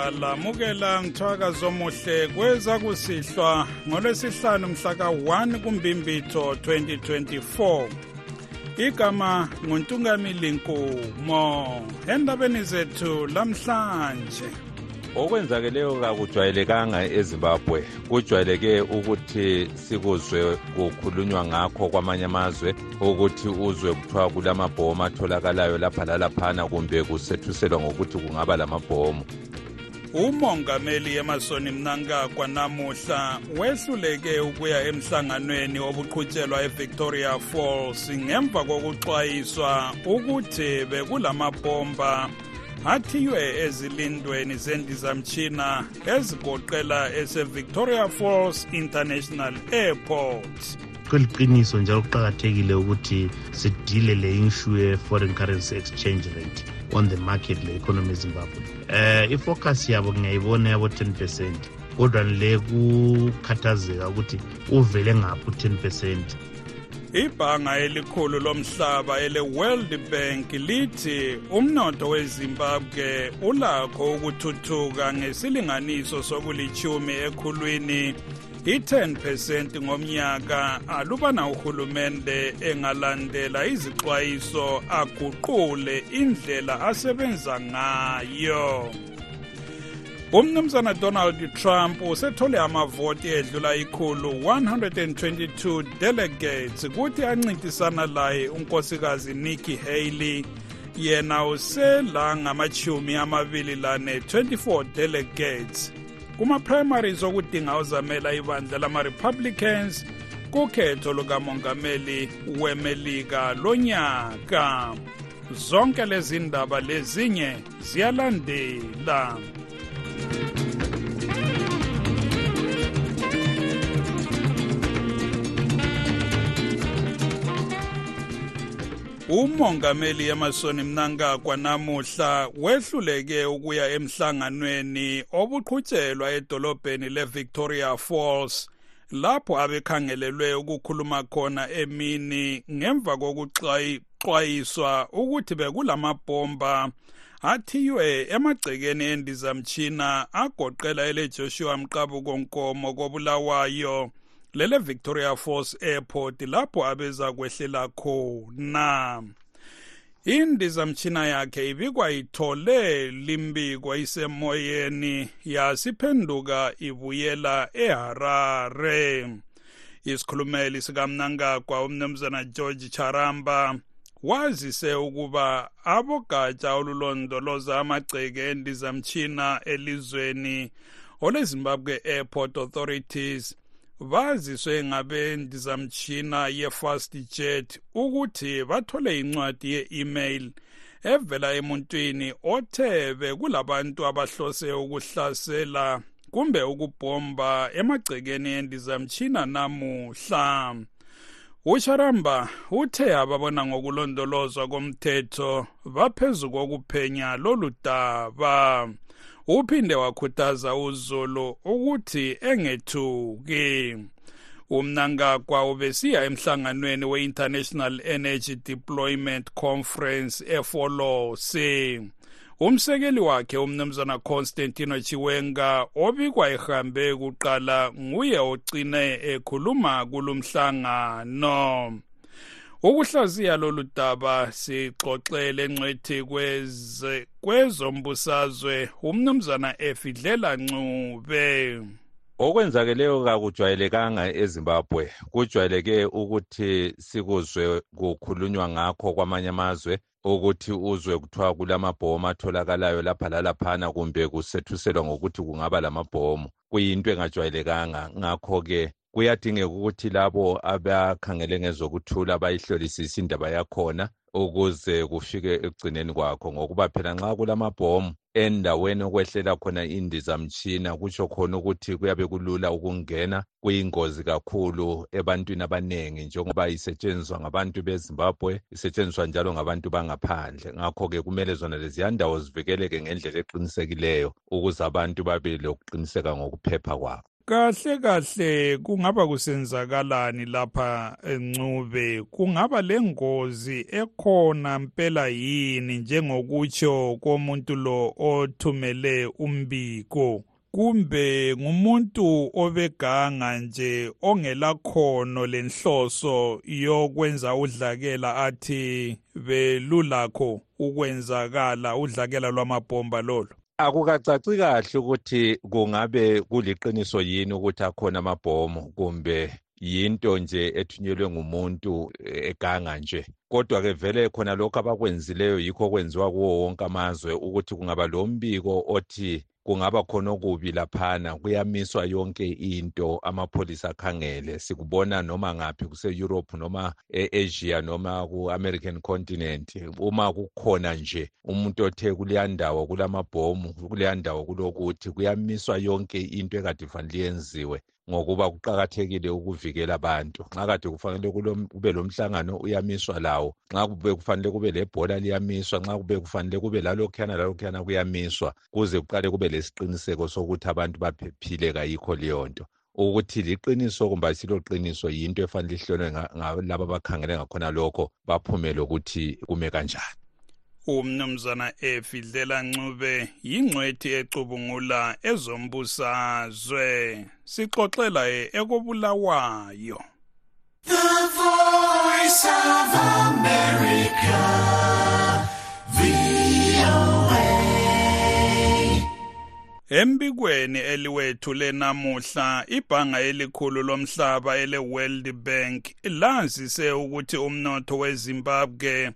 siyalamukela mthwakazi omuhle kweza kusihlwa ngolwesihlanu mhla ka-1 kumbimbitho 2024 igama nguntungamili nkumo endabeni zethu lamhlanje. Okwenzakeleyo kakujwayelekanga ezimbabwe. Kujwayeleke ukuthi sikuzwe kukhulunywa ngakho kwamanye amazwe ukuthi uzwe kuthiwa kulamabhomu atholakalayo lapha lalaphana kumbe kusethuselwa ngokuthi kungaba lamabhomu umongameli emasoni mnangagwa namuhla wehluleke ukuya emhlanganweni obuqhutshelwa evictoria falls ngemva kokuxwayiswa ukuthi bekulamabhomba athiywe ezilindweni zendizamtshina ezigoqela esevictoria falls international airport. Kweliqiniso njalo kuqakathekile ukuthi sidile le issue ye-foreign currency exchange rate on the market le-economy ezimbabwe eh ifocus yabo ngiyayibona yabo 10 percent kodwa le kukhathazeka ukuthi uvele ngaphi u-10 percent. Ibhanga elikhulu lomhlaba ele-world bank lithi umnotho wezimbabwe ulakho ukuthuthuka ngesilinganiso sokulichumi ekhulwini i-10% ngomnyaka alubana uhulumende engalandela izixwayiso aguqule indlela asebenza ngayo. Umnumzana donald trump usethole amavoti edlula ikhulu 122 delegates kuthi ancintisana laye unkosikazi nikki haley. Yena usela ngamachumi amabili lane 24 delegates. Kuma-primaries okudinga uzamela ibandla lama-republicans kukhetho lukamongameli wemelika lonyaka zonke lezi ndaba lezinye ziyalandela umongameli emasoni mnangagwa namuhla wehluleke ukuya emhlanganweni obuqhutshelwa edolobheni le-victoria falls lapho abekhangelelwe ukukhuluma khona emini ngemva kokuxwayiswa ukuthi bekulamabhomba athiywe emagcekeni endizamtshina agoqela elejoshua mqabuko nkomo kobulawayo. Lele Victoria Falls Airport lapho abeza kwehlela khona. Indizamtshina yakhe ibikwa ithole limbiko isemoyeni yasiphenduka ibuyela eHarare. Isikhulumeli sikamnangagwa umnumzana George Charamba wazise ukuba abogatsha olulondoloza amagceke endizamtshina elizweni olezimbabwe airport authorities baziswe ngabendizamtshina ye-fast jet ukuthi bathole incwadi ye-email evela emuntwini othe bekulabantu abahlose ukuhlasela kumbe ukubhomba emagcekeni endizamtshina namuhla. Usharamba uthe ababona ngokulondolozwa komthetho baphezu kokuphenya lolu daba. Uphinde wakhuthaza uzulu ukuthi engethuki. Umnangagwa ubesiya emhlanganweni we-international energy deployment conference efolosi. Umsekeli wakhe umnumzana constantino chiwenga obikwa ehambe kuqala nguye ogcine ekhuluma kulumhlangano ukuhlaziya lolu daba sixoxele ngcwethi kwezombusazwe umnumzana efidlela ncube. Okwenzakeleyo kakujwayelekanga ezimbabwe. Kujwayeleke ukuthi sikuzwe kukhulunywa ngakho kwamanye amazwe ukuthi uzwe kuthiwa kulamabhomu atholakalayo lapha lalaphana kumbe kusethuselwa ngokuthi kungaba lamabhomu. Kuyinto engajwayelekanga. Ngakho-ke kuyadingeka ukuthi labo abakhangele ngezokuthula bayihlolisise indaba yakhona ukuze kufike ekugcineni kwakho ngokuba phela nxa kulamabhomu endaweni okwehlela khona indizamtshina kutsho khona ukuthi kuyabe kulula ukungena kuyingozi kakhulu ebantwini abanengi njengoba isetshenziswa ngabantu bezimbabwe isetshenziswa njalo ngabantu bangaphandle. Ngakho-ke kumele zona leziya ndawo zivikeleke ngendlela eqinisekileyo ukuze abantu babe lokuqiniseka ngokuphepha kwabo. Kahle kahle kungaba kusenzakalani lapha encube? Kungaba lengozi ekhona mpela yini njengokutsho komuntu lo othumele umbiko? Kumbe ngumuntu obeganga nje ongelakhono lenhloso yokwenza udlakela athi belulakho ukwenzakala udlakela lwamabhomba lolo akukacaci kahle ukuthi kungabe kuliqiniso yini ukuthi akhona amabhomu kumbe yinto nje ethunyelwe ngumuntu eganga nje? Kodwa-ke vele khona lokhu abakwenzileyo yikho okwenziwa kuwo wonke amazwe ukuthi kungaba lo mbiko othi kungaba khona okubi laphana kuyamiswa yonke into amapholisa akhangele. Sikubona noma ngaphi kuse-europe noma e-asia noma ku-american continent. Uma kukhona nje umuntu othe kuleya ndawo kulamabhomu kuleya ndawo kulokuthi kuyamiswa yonke into ekade fanele yenziwe. Ngokuba kuqakathekile ukuvikela abantu. Nxa kade kufanele kube lomhlangano uyamiswa lawo nxa kube kufanele kube lebhola liyamiswa nxa kube kufanele kube lalokhuyana lalokhuyana kuyamiswa kuze kuqale kube lesiqiniseko sokuthi abantu baphephile kayikho leyo nto ukuthi liqiniso kumbe asiloqiniso yinto efanele ihlolwe ngalabo abakhangele ngakhona lokho baphumele ukuthi kume kanjani. Umnumzana efidlela ncube yingcwethi ecubungula ezombusazwe. Sixoxela ekobulawayo. The voice of America, embikweni eliwethule namuhla ibhanga elikhulu lomhlaba ele-world bank lazise ukuthi umnotho wezimbabwe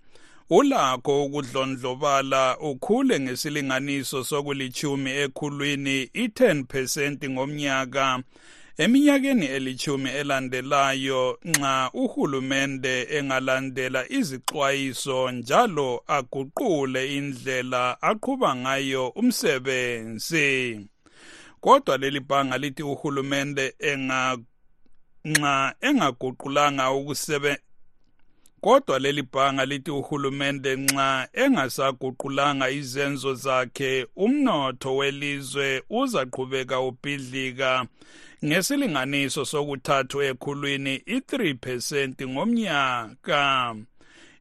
ulakho ukudlondlobala ukhule ngesilinganiso sokulichumi ekhulwini i-10% ngomnyaka. Eminyakeni elichumi elandelayo nxa uhulumende engalandela izixwayiso njalo aguqule indlela aqhuba ngayo umsebenzi. Kodwa leli bhanga lithi uhulumende enga nxa engaguqulanga kodwa leli bhanga lithi uhulumende nxa engasaguqulanga izenzo zakhe umnotho welizwe uzaqhubeka ubhidlika. Ngesilinganiso sokuthathu ekhulwini i-3% ngomnyaka.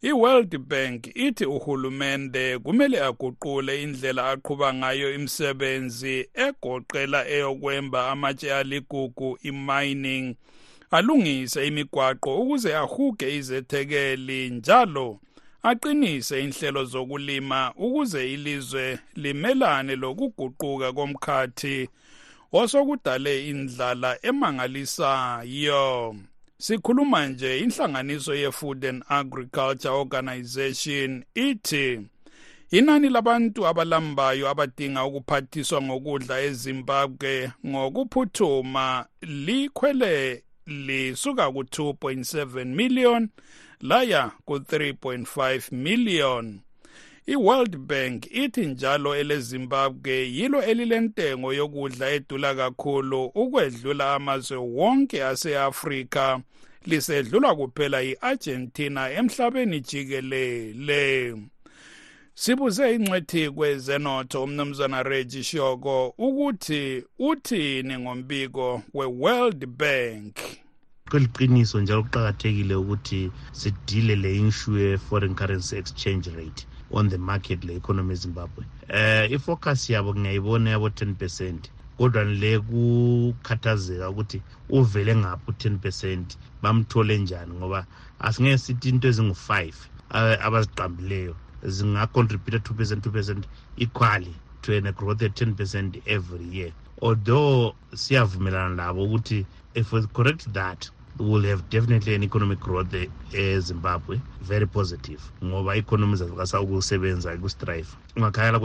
I-world bank ithi uhulumende kumele aguqule indlela aqhuba ngayo imisebenzi egoqela eyokwemba amatshe aligugu i-mining. Alungise imigwaqo ukuze ahuge izethekeli njalo aqinise inhlelo zokulima ukuze ilizwe limelane lokuguquka komkhathi osokudale indlala emangalisayo. Sikhuluma nje inhlanganiso ye-food and agriculture organization ithi inani labantu abalambayo abadinga ukuphathiswa ngokudla ezimbabwe ngokuphuthuma likhwele lisuka ku-2.7 million laya ku-3.5 million. I-world bank ithi njalo elezimbabwe yilo elilentengo yokudla edula kakhulu ukwedlula amazwe wonke ase-afrika. Lisedlulwa kuphela i-argentina emhlabeni jikelele. Sibuze ingcwethi kwezenotho umnumzana regi shoko ukuthi uthini ngombiko we-world bank? Kweliqiniso njalo kuqakathekile ukuthi sidile le issue ye-foreign currency exchange rate on the market le-economy ezimbabwe eh ifocus yabo ngiyayibona yabo 10 percent kodwa le kukhathazeka ukuthi uvele ngaphi u-10 percent bamthole njani ngoba asingeke sithi into ezingu-five abaziqambileyo. Zingacontributa 2 percent 2 percent equally to an growth at 10 percent every year. Although siyavumelana labo ukuthi if we correct that we will have definitely an economic growth ezimbabwe very positive ngoba economy zazikasa ukusebenza kustrive ungakhayela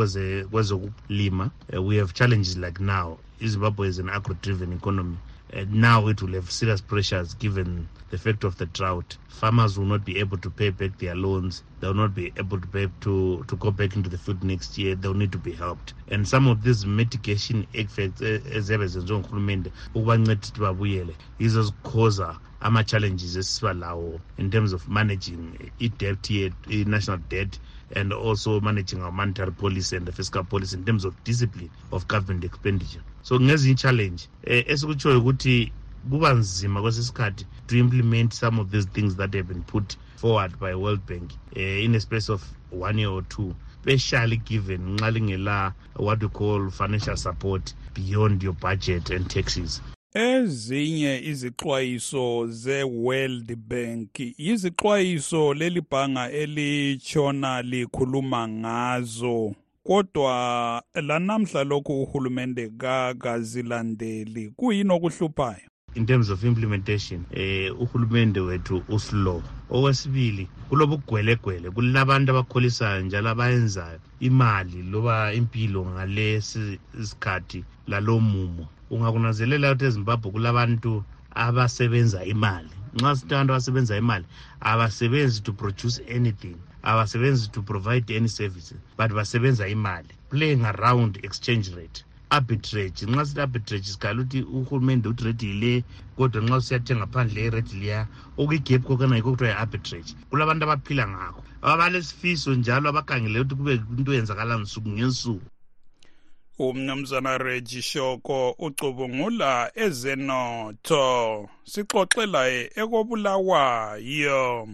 kwezokulima uh, we have challenges like now. Izimbabwe is an agro driven economy Uh, now it will have serious pressures given the fact of the drought. Farmers will not be able to pay back their loans. They will not be able to pay to, to go back into the field next year. They will need to be helped. And some of these mitigation effects eh, eziyabe zenziwe nguhulumende ukubanceda ukuthi babuyele yizo zikhoza ama-challenges esiba lawo in terms of managing i-debt i-national debt and also managing our monetary policy and the fiscal policy in terms of discipline of government expenditure so ngezinye i-challenge um esikutshoyo ukuthi kuba nzima kwesisikhathi to implement some of these things that have been put forward by world bank uh, in a space of one year or two especially given nxa lingela what we call financial support beyond your budget and taxes. Ezinye izixwayiso ze-world bank yizixwayiso leli bhanga elitshona likhuluma ngazo kodwa lanamhla lokhu uhulumende kakazilandeli kuyini okuhluphayo in terms of implementation eh uhulumende wethu uslow. Okwesibili kulobugwelegwele kulabantu abakholisayo njalo abayenzayo imali loba impilo ngalesi isikhathi lalo mumo. Ungakunazelela ukuthi ezimbabwe kulabantu abasebenza imali. Nxa sithi abantu abasebenza imali abasebenzi to produce anything. Abasebenzi to provide any services but basebenza imali. Playing around exchange rate. Arbitrage nxa sithi arbitrage sikhala ukuthi uhulumende uthi rate yile kodwa nxa usiyathenga phandle irate liya okuyigap kokana yikho kuthiwa yi-arbitrage. Kulabantu abaphila ngakho. Abalesifiso njalo abakhangele ukuthi kube into eyenzakala nsuku ngensuku. Umnumzana regi shoko ucubungula ezenotho sixoxelaye ekobulawayo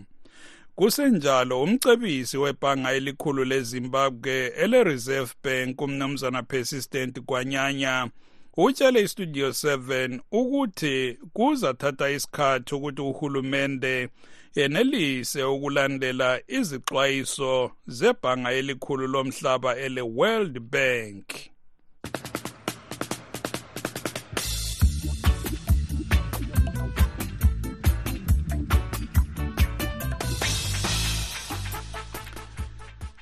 kusenjalo umcebisi webhanga elikhulu lezimbabwe ele-reserve bank umnumzana persistent kwanyanya utshele istudio 7 ukuthi kuzathatha isikhathi ukuthi uhulumende yenelise ukulandela izixwayiso zebhanga elikhulu lomhlaba ele-world bank.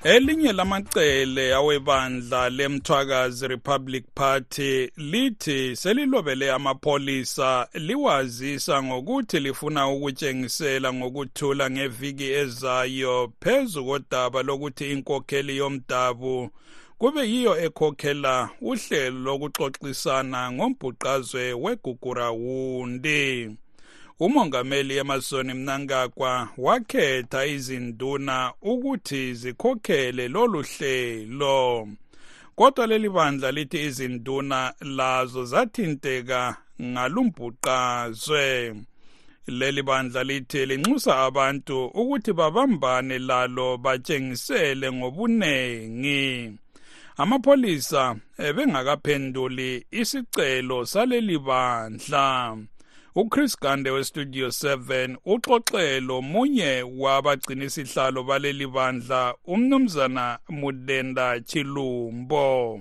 Elinye lamacele awebandla lemthwakazi republic party lithi selilobele amapholisa liwazisa ngokuthi lifuna ukutshengisela ngokuthula ngeviki ezayo phezu kodaba lokuthi inkokheli yomdabu kube yiyo ekhokhela uhlelo lokuxoxisana ngombhuqazwe wegugurawundi. Umongameli emasoni mnangagwa wakhetha izinduna ukuthi zikhokhele lolu hlelo. Kodwa leli bandla lithi izinduna lazo zathinteka ngalumbhuqazwe. Leli bandla lithi linxusa abantu ukuthi babambane lalo batshengisele ngobunengi. Amapholisa ebengakaphenduli isicelo saleli bandla. Uchris gande westudio 7 uxoxelo munye wabagcinisihlalo baleli bandla umnumzana mudenda chilumbo.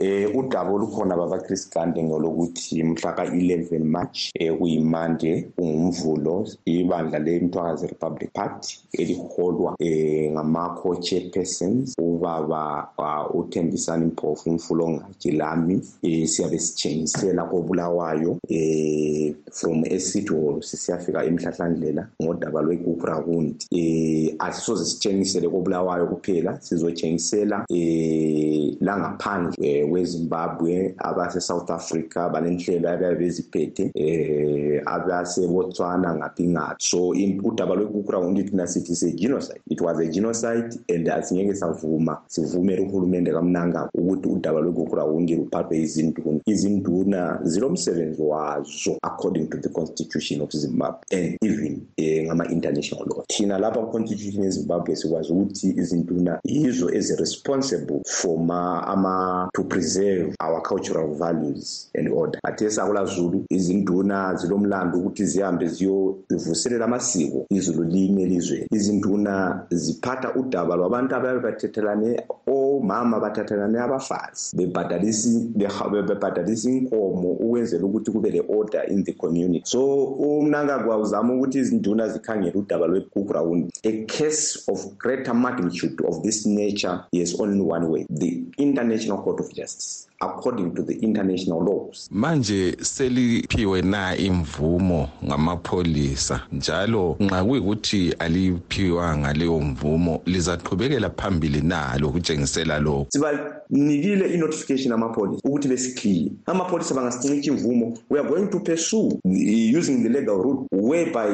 Eh udaba olukhona baba Chris Gande ngolokuthi mhla ka11 March eh kuyimande ungumvulo ibandla lemthwakazi Republic Party eliholwa eh ngama co-chairpersons ubaba uh, uThembisani Mpofu umfulongaji lami eh siyabe sitshengisela kobulawayo eh from eCity Hall sisiyafika emhlahlandlela ngodaba lwegugrawundi eh asisoze sitshengisele kobulawayo kuphela sizotshengisela eh langaphandle eh, wezimbabwe abase-south africa balenhlelo ababe beziphethe eh abasebotswana ngaphi ngaphi. So udaba lwegugrawundi thina sithi se-genocide. It was a genocide and asingeke savuma sivumele uhulumende kamnangagwa ukuthi udaba lwegugrawundi luphathwe izinduna izinduna zilomsebenzi wazo according to the constitution of zimbabwe and even eh, ngama-international law. Thina lapha ku-constitution yezimbabwe sikwazi ukuthi izinduna yizo ezi-responsible for ma ama to preserve our cultural values and order. Khathesi akulazulu izinduna zilomlando ukuthi zihambe ziyovuselela amasiko izulu lime elizweni izinduna ziphatha udaba lwabantu ababe bathethelane omama bathathelane abafazi. Bebhadalisa inkomo ukwenzela ukuthi kube le-order in the community. So umnankagwa uzama ukuthi izinduna zikhangele udaba lwegugrawundi a case of greater magnitude of this nature is only one way the international court of justice exists according to the international laws. Manje seliphiwe na imvumo ngamapholisa njalo nxa kuyikuthi aliphiwanga leyo mvumo lizaqhubekela phambili na lokutshengisela lokhu. Sibanikile i-notification amapholisa ukuthi besikhiye amapholisa bangasincitsha imvumo we are going to pursue using the legal route whereby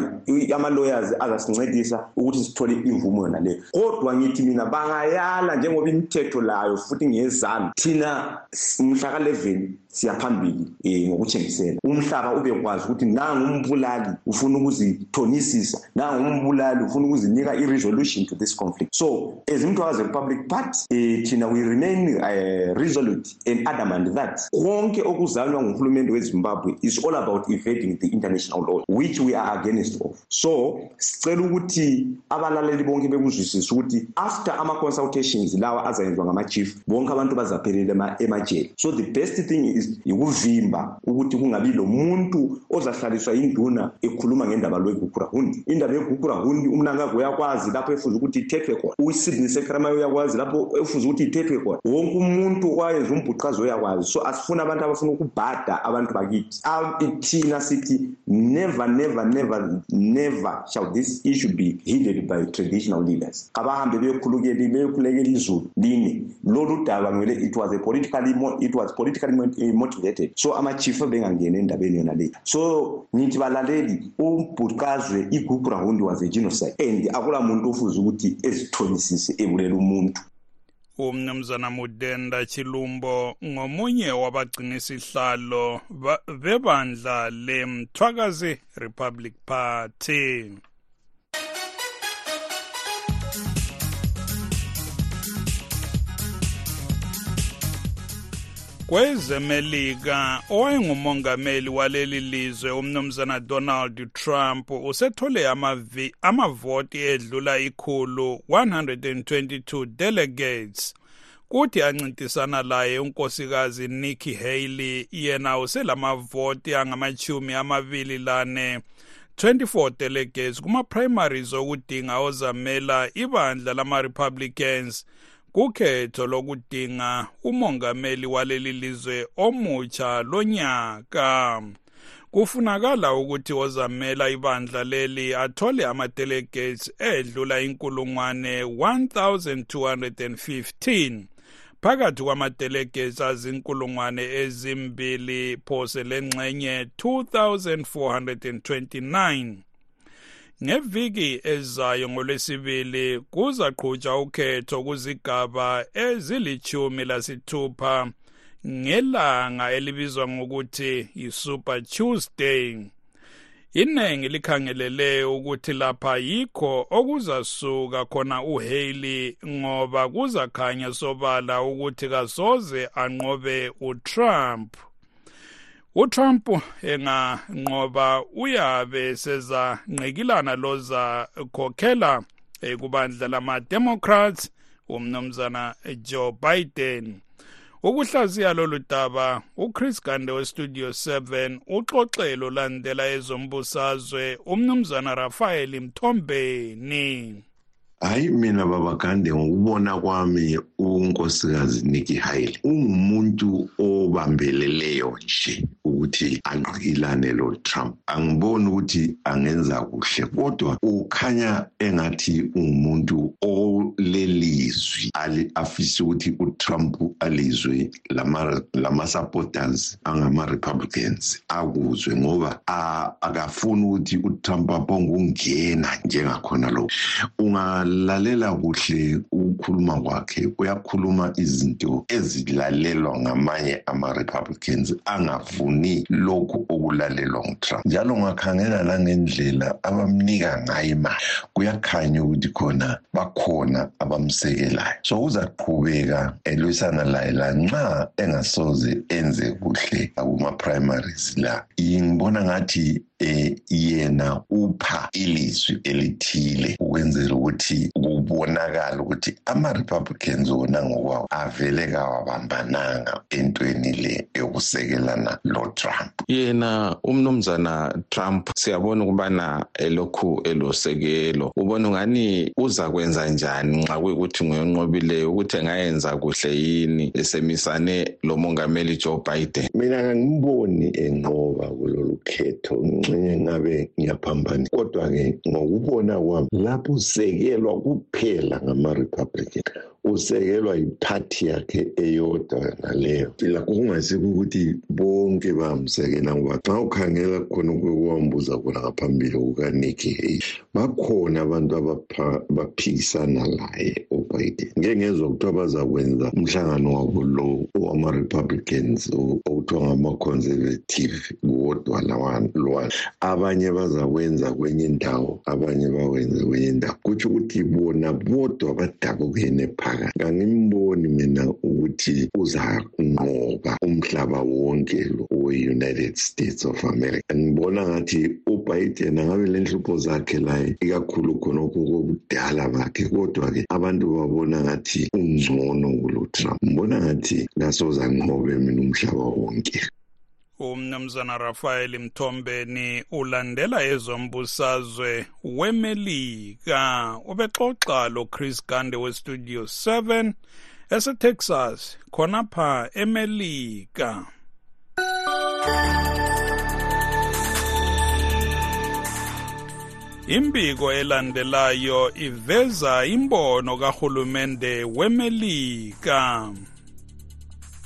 ama-lawyers azasincedisa ukuthi sithole imvumo yona leyo kodwa ngithi mina bangayala njengoba imithetho layo futhi ngezami thina mhla ka-11 siyaphambili um ngokuthengisela umhlaba ubekwazi ukuthi nangumbulali ufuna ukuzithonisisa nangumbulali ufuna ukuzinika i-resolution to this conflict. So as umthwakazi republic party um thina we remain uh, resolute and adamant that konke okuzanywa nguhulumende wezimbabwe is all about evading the international law which we are against of. So sicela ukuthi abalaleli bonke bekuzwisise ukuthi after ama-consultations lawa azayenziwa ngama-chief bonke abantu bazaphelela emajele so the best thing is priest yikuvimba ukuthi kungabi lomuntu ozahlaliswa yinduna ekhuluma ngendaba lwegugurahundi indaba yegugurahundi umnangagwe uyakwazi lapho efuza ukuthi ithethwe khona. Usidney sekramayo uyakwazi lapho efuza ukuthi ithethwe khona. Wonke umuntu okwayenza umbhuqazi uyakwazi. So asifuni abantu abafuna ukubhada abantu bakithi. Thina sithi never never never never shall this issue be heeded by traditional leaders. Abahambe beyokhulekela izulu line. Lolu daba ngele it was a politically it was politically eh, motivated so ama-chief bengangeni endabeni yona le. So ngithi balaleli umbhuqazwe igugurahundi was a genocide and akula muntu ofuze ukuthi ezithonisise ebulela umuntu. Umnumzana mudenda chilumbo ngomunye wabagcinisihlalo bebandla lemthwakazi republic party kwezemelika owayengumongameli waleli lizwe umnumzana donald trump usethole amavoti edlula ikhulu 122 delegates. Kuthi ancintisana laye unkosikazi nikki haley yena uselamavoti angamachumi amabili lane. 24 delegates kuma-primaries okudinga ozamela ibandla lama-republicans. Kukhetho lokudinga umongameli waleli lizwe omutsha lonyaka. Kufunakala ukuthi ozamela ibandla leli athole ama-delegates edlula inkulungwane 1215 phakathi kwama-delegates azinkulungwane ezimbili phose lengxenye 2429 ngeviki ezayo ngolwesibili kuzaqhutshwa ukhetho kuzigaba ezilithumi lasithupha ngelanga elibizwa ngokuthi yi-super tuesday. Iningi likhangelele ukuthi lapha yikho okuzasuka khona uhaley ngoba kuzakhanya sobala ukuthi kasoze anqobe utrump. uTrump enganqoba uyabe seza ngqikilana loza khokhela kubandla lama-democrats umnumzana joe biden. Ukuhlaziya lolu daba uchris gande westudio 7 uxoxelo landela ezombusazwe umnumzana rafael mthombeni. Hayi mina babagande ngokubona kwami unkosikazi Nikki Haley ungumuntu obambeleleyo nje ukuthi anqikilane lo Trump angiboni ukuthi angenza kuhle kodwa ukhanya engathi ungumuntu olelizwi afise ukuthi uTrump alizwe lama lama supporters angama Republicans akuzwe ngoba akafuni ukuthi uTrump abonge ungena njengakhona lo unga lalela kuhle ukukhuluma kwakhe uyakhuluma izinto ezilalelwa ngamanye ama-republicans angafuni lokhu okulalelwa ngutrump. Njalo ngakhangela langendlela abamnika ngayo imali kuyakhanya ukuthi khona bakhona abamsekelayo. So uzaqhubeka elwisana laye lanxa engasoze enze kuhle kuma-primaries la. Ngibona ngathi eh yena upha ilizwi elithile ukwenzela ukuthi kubonakala ukuthi ama-republicans wona ngokwawo avele kawabambananga entweni le yokusekelana lo-trump. Yena umnumzana trump siyabona ukubana elokhu elosekelo. Ubona ungani uza kwenza njani nxa kuyikuthi nguyonqobileyo ukuthi engayenza kuhle yini esemisane lo mongameli joe biden? Mina kangimboni enqoba kulolu khetho. Ngixenye ngabe ngiyaphambanisa kodwa-ke ngokubona kwami lapho usekelwa kuphela ngama-republican. Usekelwa yiphathi yakhe eyodwa naleyo. Lakho kungasikho ukuthi bonke bamsekela ngoba xa ukhangela khona kwambuza khona ngaphambili kukanikki haley bakhona abantu abaphikisana laye ubiden. Ngeke ngezwa kuthiwa bazakwenza umhlangano wabo lo wama-republicans okuthiwa ngama-conservative kodwa lwana abanye bazakwenza kwenye indawo abanye bawenze kwenye indawo. Kutsho ukuthi bona bodwa badabukene phakathi kangimboni mina ukuthi uzanqoba umhlaba wonke lo we-united states of america. Ngibona ngathi ubiden angabe le nhlupho zakhe laye ikakhulu khonokho kobudala bakhe kodwa-ke abantu babona ngathi ungcono kulo-trump ngibona ngathi kasozanqobe mina umhlaba wonke. Umnumzana rafael mthombeni ulandela ezombusazwe wemelika. Ubexoxa lo-chris gande westudio 7 esetexas khonapha emelika. Imbiko elandelayo iveza imbono kahulumende wemelika.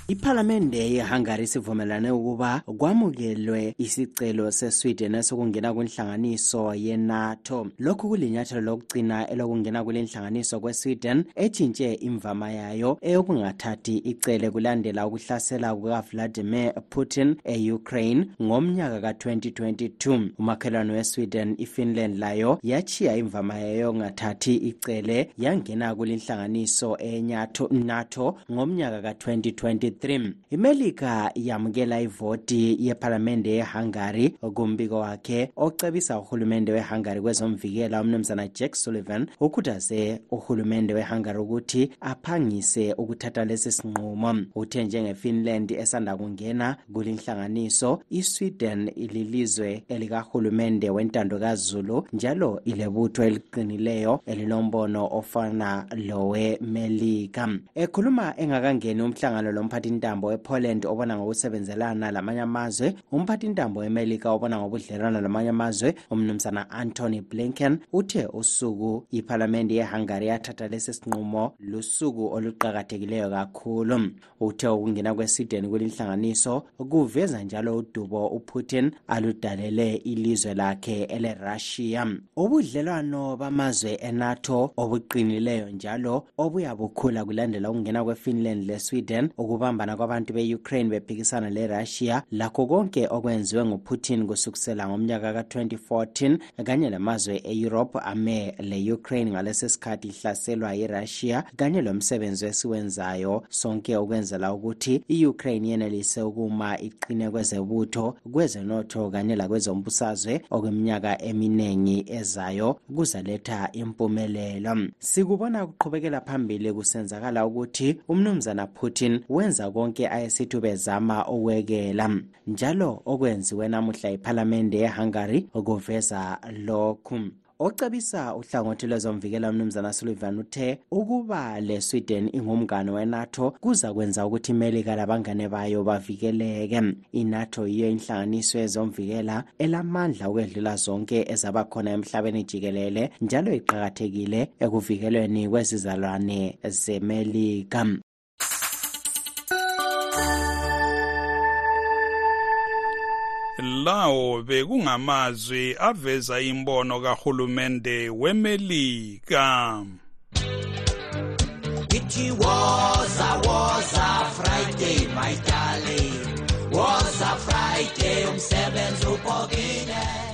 Iphalamende yehungary sivumelane ukuba kwamukelwe isicelo sesweden esokungena kwinhlanganiso yenato. Lokhu kulinyathelo lokugcina elokungena kule nhlanganiso kwesweden etshintshe imvama yayo eyokungathathi icele kulandela ukuhlasela kukavladimir putin e-ukraine ngomnyaka ka-2022 umakhelwane wesweden ifinland layo yachiya imvama yayo yokungathathi icele yangena kulinhlanganiso enato ngomnyaka ka-2023 23 imelika yamukela ivoti yephalamende yehungary kumbiko wakhe ocebisa uhulumende wehungary kwezomvikela umnumzana jack sullivan ukhuthaze uhulumende wehungary ukuthi aphangise ukuthatha lesi sinqumo. Uthe njengefinland esanda kungena kulinhlanganiso isweden ililizwe elikahulumende wentando kazulu njalo ilebutho eliqinileyo elinombono ofana lowemelika. Ekhuluma engakangeni umhlangano lomphathi umphathintambo wepoland obona ngokusebenzelana lamanye amazwe umphathintambo wemelika obona ngobudlelwano lamanye amazwe umnumzana antony blinken uthe usuku iphalamende yehungary yathatha lesi sinqumo lusuku oluqakathekileyo kakhulu. Uthe ukungena kwesweden kulinhlanganiso kuveza njalo udubo uputin aludalele ilizwe lakhe elerussia. Ubudlelwano bamazwe enato obuqinileyo njalo obuyabukhula kulandela ukungena kwefinland lesweden ukubambana kwabantu be-ukraine bephikisana lerussia lakho konke okwenziwe nguputin kusukisela ngomnyaka ka-2014 kanye lamazwe e-europe ame le-ukraine ngalesi sikhathi ihlaselwa yirussia kanye lomsebenzi esiwenzayo. Sonke ukwenzela ukuthi i-ukraine yenelise ukuma iqine kwezebutho kwezenotho kanye lakwezombusazwe okweminyaka eminengi ezayo kuzaletha impumelelo. Sikubona kuqhubekela phambili kusenzakala ukuthi umnumzana putin wenza konke ayesithi bezama ukwekela. Njalo okwenziwe namuhla iphalamende yehungary kuveza lokhu. Ocebisa uhlangothi lwezomvikela umnumzana sullivan uthe ukuba le-sweden ingumngane wenato kuza kwenza ukuthi imelika labangane bayo bavikeleke. Inato yiyo inhlanganiso yezomvikela elamandla ukwedlula zonke ezaba khona emhlabeni jikelele njalo iqakathekile ekuvikelweni kwezizalwane zemelika. Lawo bekungamazwi aveza imbono kahulumende wemelika. Ithi woza woza Friday my darling. Woza Friday umsebenzi ubhokile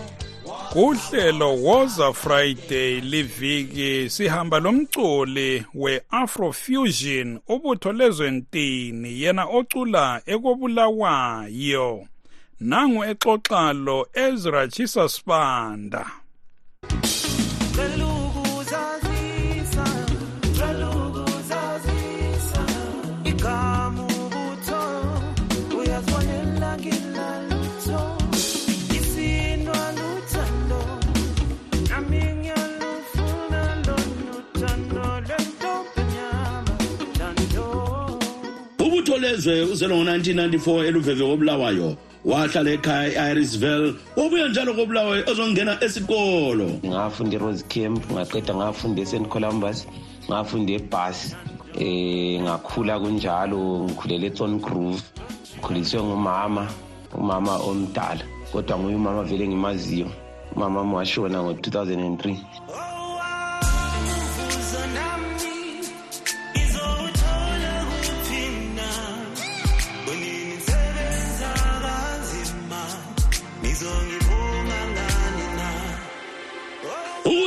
kuhlelo woza friday liviki sihamba lomculi we-afrofusion ubutho lezwentini yena ocula ekobulawayo. Nangu exoxalo ezra chisa spanda Belukuzazisa, belukuzazisa, igama ubutho, uyazibonela ngilalutho, isinwa luthando, nami ngiyalufuna lolu thando lwentombenyama, thando. ubutho lezwe uzelwe ngo-1994 eluveve kobulawayo wahlala ekhaya e-irisville. Wabuya njalo kobulawayo ezongena esikolo. Ngafunda e-rose camp ngaqeda ngafunda e-st columbus ngafunda ebhasi eh ngakhula kunjalo ngikhulela eThorn Grove ngikhuliswe ngumama umama omdala kodwa nguye umama vele ngimaziyo umama wami washona ngo-2003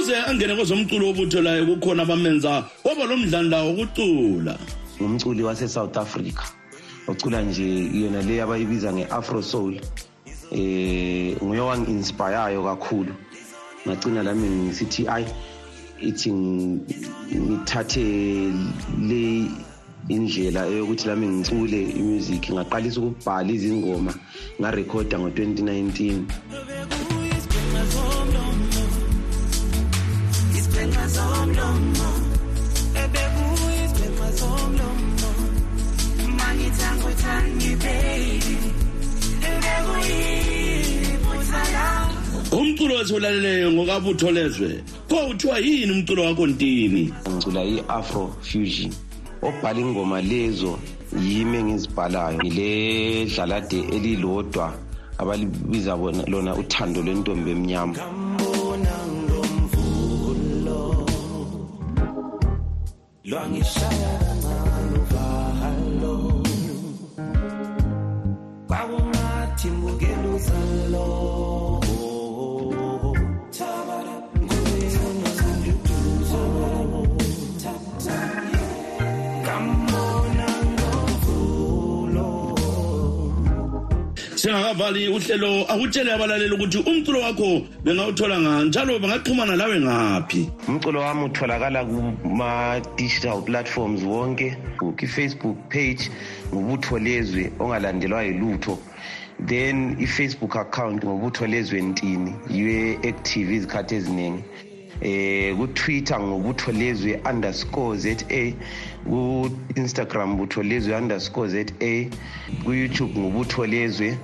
ukuze angene kwezomculo wobutho layo kukhona abamenza waba lo mdlandla wokucula. Ngumculi wase-south africa ocula nje yona le abayibiza nge-afro soul eh nguye wangi-inspireyo kakhulu. Ngagcina lami ngisithi ayi ithi ng- ngithathe le indlela yokuthi lami ngicule imusic ngaqalisa ukubhala izingoma ngarekhoda ngo-2019 Isiqhenqa zomlomo, isiqhenqa zomlomo, ebekuyi isiqhenqa zomlomo, mangithanga uthangi baby, ebekuyi iphutha lakho. umculo wesiwulaleleyo ngokabutho lezwe kwawuthiwa yini umculo wakho ntini? Ngicula i-afro fusion. Obhala ingoma lezo yimi engizibhalayo ngile dlalade elilodwa abalibiza lona uthando lwentombi emnyama. Lange sayangan zalo. Singakavali uhlelo akutshele abalaleli ukuthi umculo wakho bengawuthola ngani njalo bangaxhumana lawe ngaphi? Umculo wami utholakala kuma-digital platforms wonke. I-facebook page ngobutho lezwe ongalandelwa yilutho. Then i-facebook account ngobutho lezwe ntini yiyo active izikhathi eziningi. Eh ku-twitter ngobutho lezwe underscore za ku-instagram butho lezwe underscore za ku-youtube ngobutho lezwe.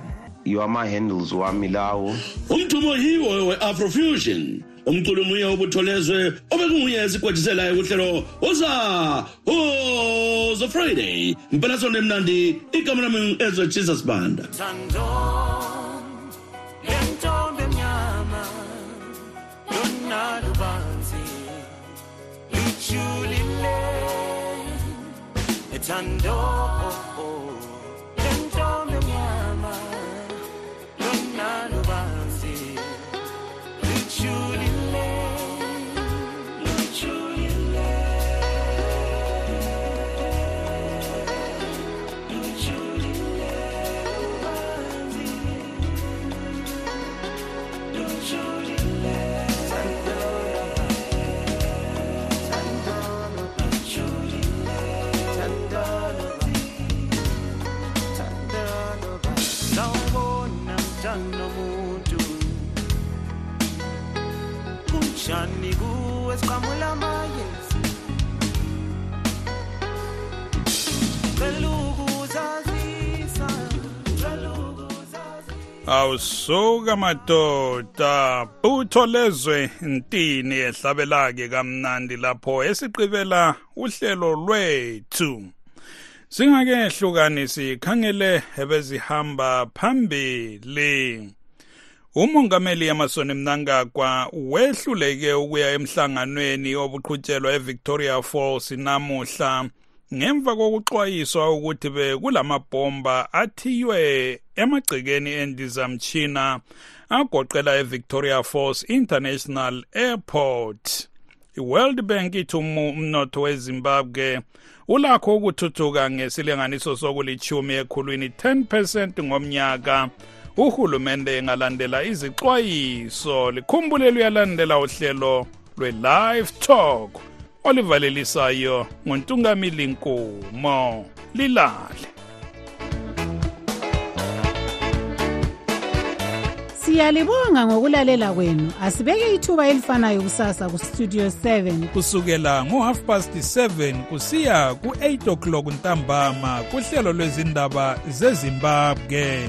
Yiwo ama-handles wami lawo umthumo yiwo we-afrofusion umculo munye wobutho lezwe obekunguye esigwejiselayo kuhlelo woza woza friday. Mpelasonto emnandi igama lami ezwe jesus banda. Thando, awusuka madoda butho lezwe ntini ehlabelake kamnandi lapho esiqibela uhlelo lwethu. Singake hlukani sikhangele ebezihamba phambili. Umongameli emerson mnangagwa wehluleke ukuya emhlanganweni obuqhutshelwa evictoria falls namuhla. Ngemva kokuxwayiswa ukuthi bekulamabhomba athiywe emagcekeni endizamtshina agoqela evictoria falls international airport iworld bank ithi umu- umnotho wezimbabwe ulakho ukuthuthuka ngesilinganiso sokulithumi ekhulwini 10 percent ngomnyaka. Uhulumende engalandela izixwayiso likhumbule luyalandela uhlelo lwe-live talk. Olivalelisayo nguntungamili nkumo lilale. Siyalibonga ngokulalela kwenu. Asibeke ithuba elifanayo kusasa kustudio 7 kusukela ngo-half past 7 kusiya ku-8 o'clock ntambama kuhlelo lwezindaba zezimbabwe.